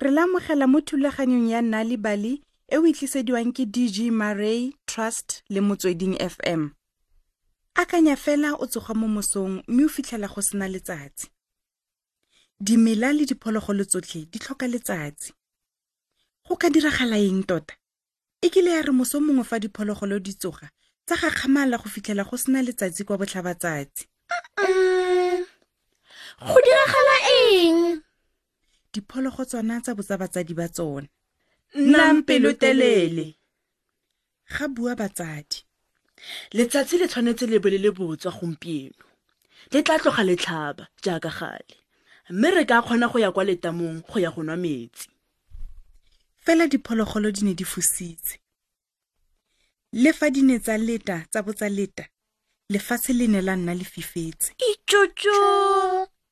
re lamogela mo thulaganyong ya nali bali e o itlisediwang ke dg maray trust le motsweding fm akanya fela o tsoga mo mosong mme o fitlhela go sena letsatsi dimela le diphologolo tsotlhe di tlhoka letsatsi go ka diragala eng tota e kile ya re moso mongwe fa diphologolo di tsoga tsa gakgamala go fitlhela go sena letsatsi kwa botlhabatsatsi go diragala eng diphologo tsona tsa botsa batsadi ba tsone nnang pelotelele ga bua batsadi letsatsi le tshwanetse le bele le botswa gompieno le tla tloga letlhaba jaaka gale mme re ka kgona go ya kwa letamong go ya go nwa metsi fela diphologolo di ne di fositse le fa di ne tsa leta tsa bo tsa leta lefatshe le ne la nna le fifetse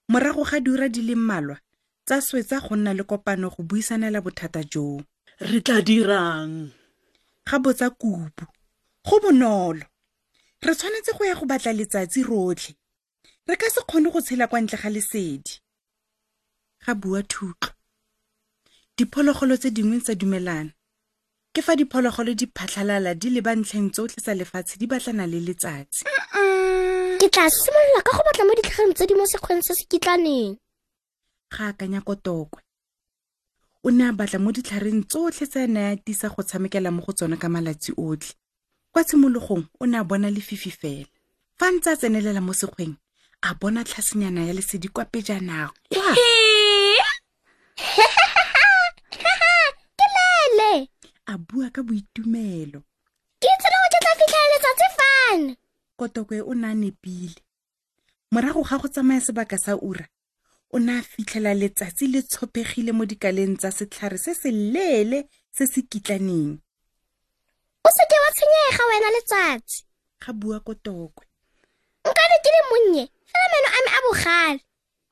morago ga diura di le mmalwa tsa swetsa go nna le kopano go buisanela bothata joo re tla dirang ga botsa kubu go bonolo re tshwanetse go ya go batla letsatsi rotlhe re ka se kgone go tshela kwa ntle ga lesedi ga bua thutlo diphologolo tse dingwe tsa dumelana ke fa diphologolo di phatlhalala di leba ntlheng tsotlhe tsa lefatshe di batlana le letsatsi ke tla simolola ka go batla mo ditlhageng tse di mo sekgweng se se kitlaneng ga akanya kotokwe o ne a batla mo ditlhareng tsotlhe tse ne a tisa go tshamekela mo go tsone ka malatsi otlhe kwa tshimologong o ne a bona lefifi fela fa ntse a tsenelela mo sekgweng a bona tlhasenyana ya lesedi kwa pejanago kwa a bua ka boitumelo ke tsela o tla fitlhela letsatsi fane kotokwe o ne a nepile morago ga go tsamaya sebaka sa ura o ne a fitlhela letsatsi le tshopegile mo dikaleng tsa setlhare se se leele se se kitlaneng o seke wa tshwenyega wena letsatsi ga bua kotokwe nkane ke le monnye fela meno a me a bogale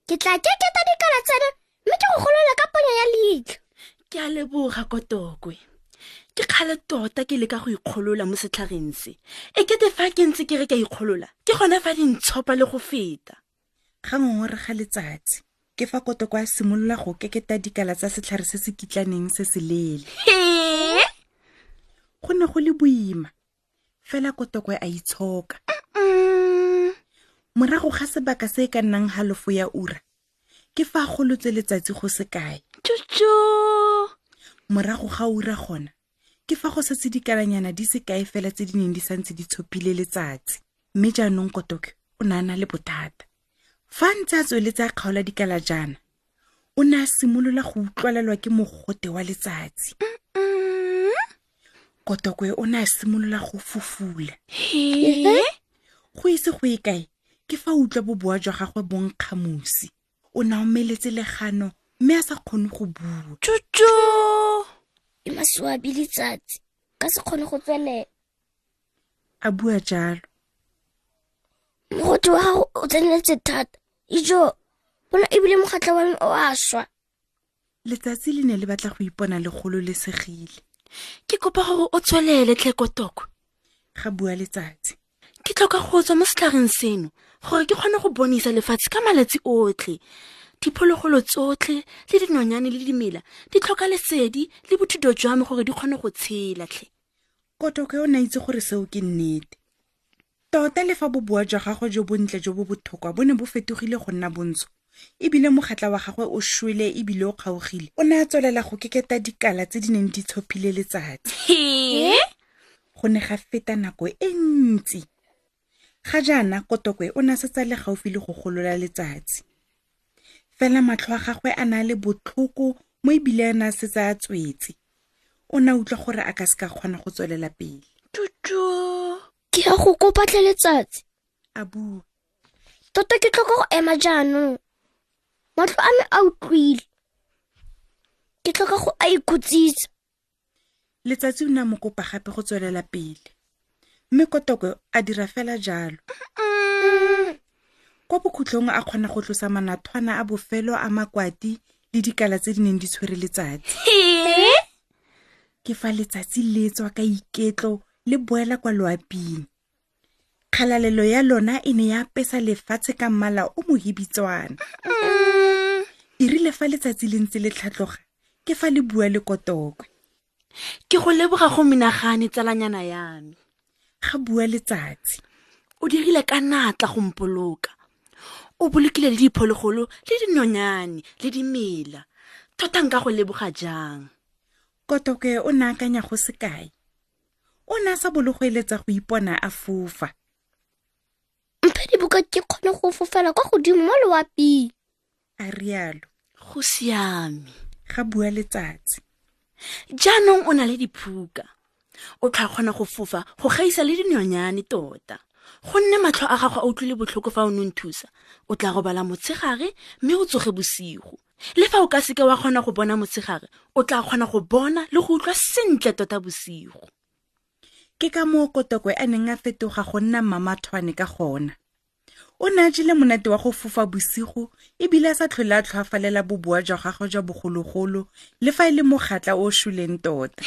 ke tla keketa dikala tsena mme ke go golole ka ponya ya leitlho ke a leboga kotokwe ke kgale tota ke leka go ikgolola mo setlhageng se e kete fa ke ntse ke re ka ikgolola ke gone fa di ntshopa le go feta ga ngongore ga letsatsi ke fa kotoko a simolola go keketa dikala tsa setlhare se se kitlaneng se se leele go ne go le boima fela kotokwe a itshoka morago ga sebaka se e ka nnang halofo ya ura ke fa golotse letsatsi go se kae tsotso morago ga ura gona ke fa go setse dikalanyana di se kae fela tse di neng di santse di tshopile letsatsi mme jaanong kotokyo o ne a na le bothata fa ntse a tsweletse a kgaola dikala jaana o ne a simolola go utlwalelwa ke mogote wa letsatsi kotokoe o ne a simolola go fofula go ise go e kae ke fa utlwa boboa jwa gagwe bonkgamosi o ne a omeletse legano mme a sa kgone go bua tšotso e masoabi letsatsi ka se kgone go tswelela a bua jalo mogotsi wa gago o tseneletse thata ijo bona ebile mogatla wa me o a swa letsatsi le ne le batla go ipona legolo le segile ke kopa gore o tswelele tlhekotoko ga bua letsatsi ke tlhoka go tswa mo setlhareng seno gore ke kgone go bonisa lefatshe ka malatsi otlhe diphologolo tsotlhe le dinonyane le dimela di tlhoka lesedi le bothuto jwa me gore di kgone go tshelatlhe kotoko e o ne itse gore seo ke nnete tota le fa boboa jwa gagwe jo bontle jo bo bothokwa bo ne bo fetogile go nna bontsho ebile mogatla wa gagwe o shwele ebile o kgaogile o ne a tswelela go keketa dikala tse di neng di tshophile letsatsi go ne ga feta nako e ntsi Ga jaana kotokwe o ne a setse a le gaufi le go golola letsatsi. Fela matlho a gagwe a ne a le botlhoko mo ebile a ne a setse a tswetse. O ne a utlwa gore a ka se ka kgona go tswelela pele. Tutu! Ke ya go kopa tle letsatsi. A bua. Tota ke tlhoka go ema jaanong. Matlho a me a utlwile. Ke tlhoka go a ikutsisa. letsatsi o ne a mo kopa gape go tswelela pele mme kotoko a dira fela jalo kwa bokhutlong a kgona go tlosa manathwana a bofelo a makwati le dikala tse di neng di tshwere letsatsi ke fa letsatsi le tswa ka iketlo le boela kwa loaping kgalalelo ya lona e ne ya apesa lefatshe ka mmala o mohibitswana mm. e rile fa letsatsi le ntse le tlhatloga ke fa le bua le kotokwe ke go leboga go menagane tsalanyana ya me ga bua letsatsi o dirile ka natla go mpoloka o bolokile le diphologolo le dinonyane le dimela thotang ka go leboga jang kotokwe o ne akanya go sekae o ne a sa bolo go eletsa go ipona a fofa mphe dibuka ke kgone go fofela kwa godimo mo loaping a rialo go siame ga bua letsatsi jaanong o na le diphuka o tlhwa kgona go fofa go gaisa le dinonyane tota gonne matlho a gago a utlwile botlhoko fa o ne o nthusa o tla robala motshegare mme o tsoge bosigo le fa o ka seke wa kgona go bona motshegare o tla kgona go bona le go utlwa sentle tota bosigo ke ka moo kotokwe a neng a fetoga go nna mmamathwane ka gona o ne a jele monate wa go fofa bosigo ebile a sa tlhole a tlhoafalela boboa jwa gagwe jwa bogologolo le fa e le mogatla o o shuleng tota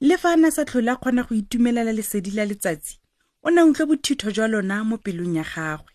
le fa a na sa tlhole a kgona go itumelela lesedi la letsatsi o ne a utlwa bothitho jwa lona mo pelong ya gagwe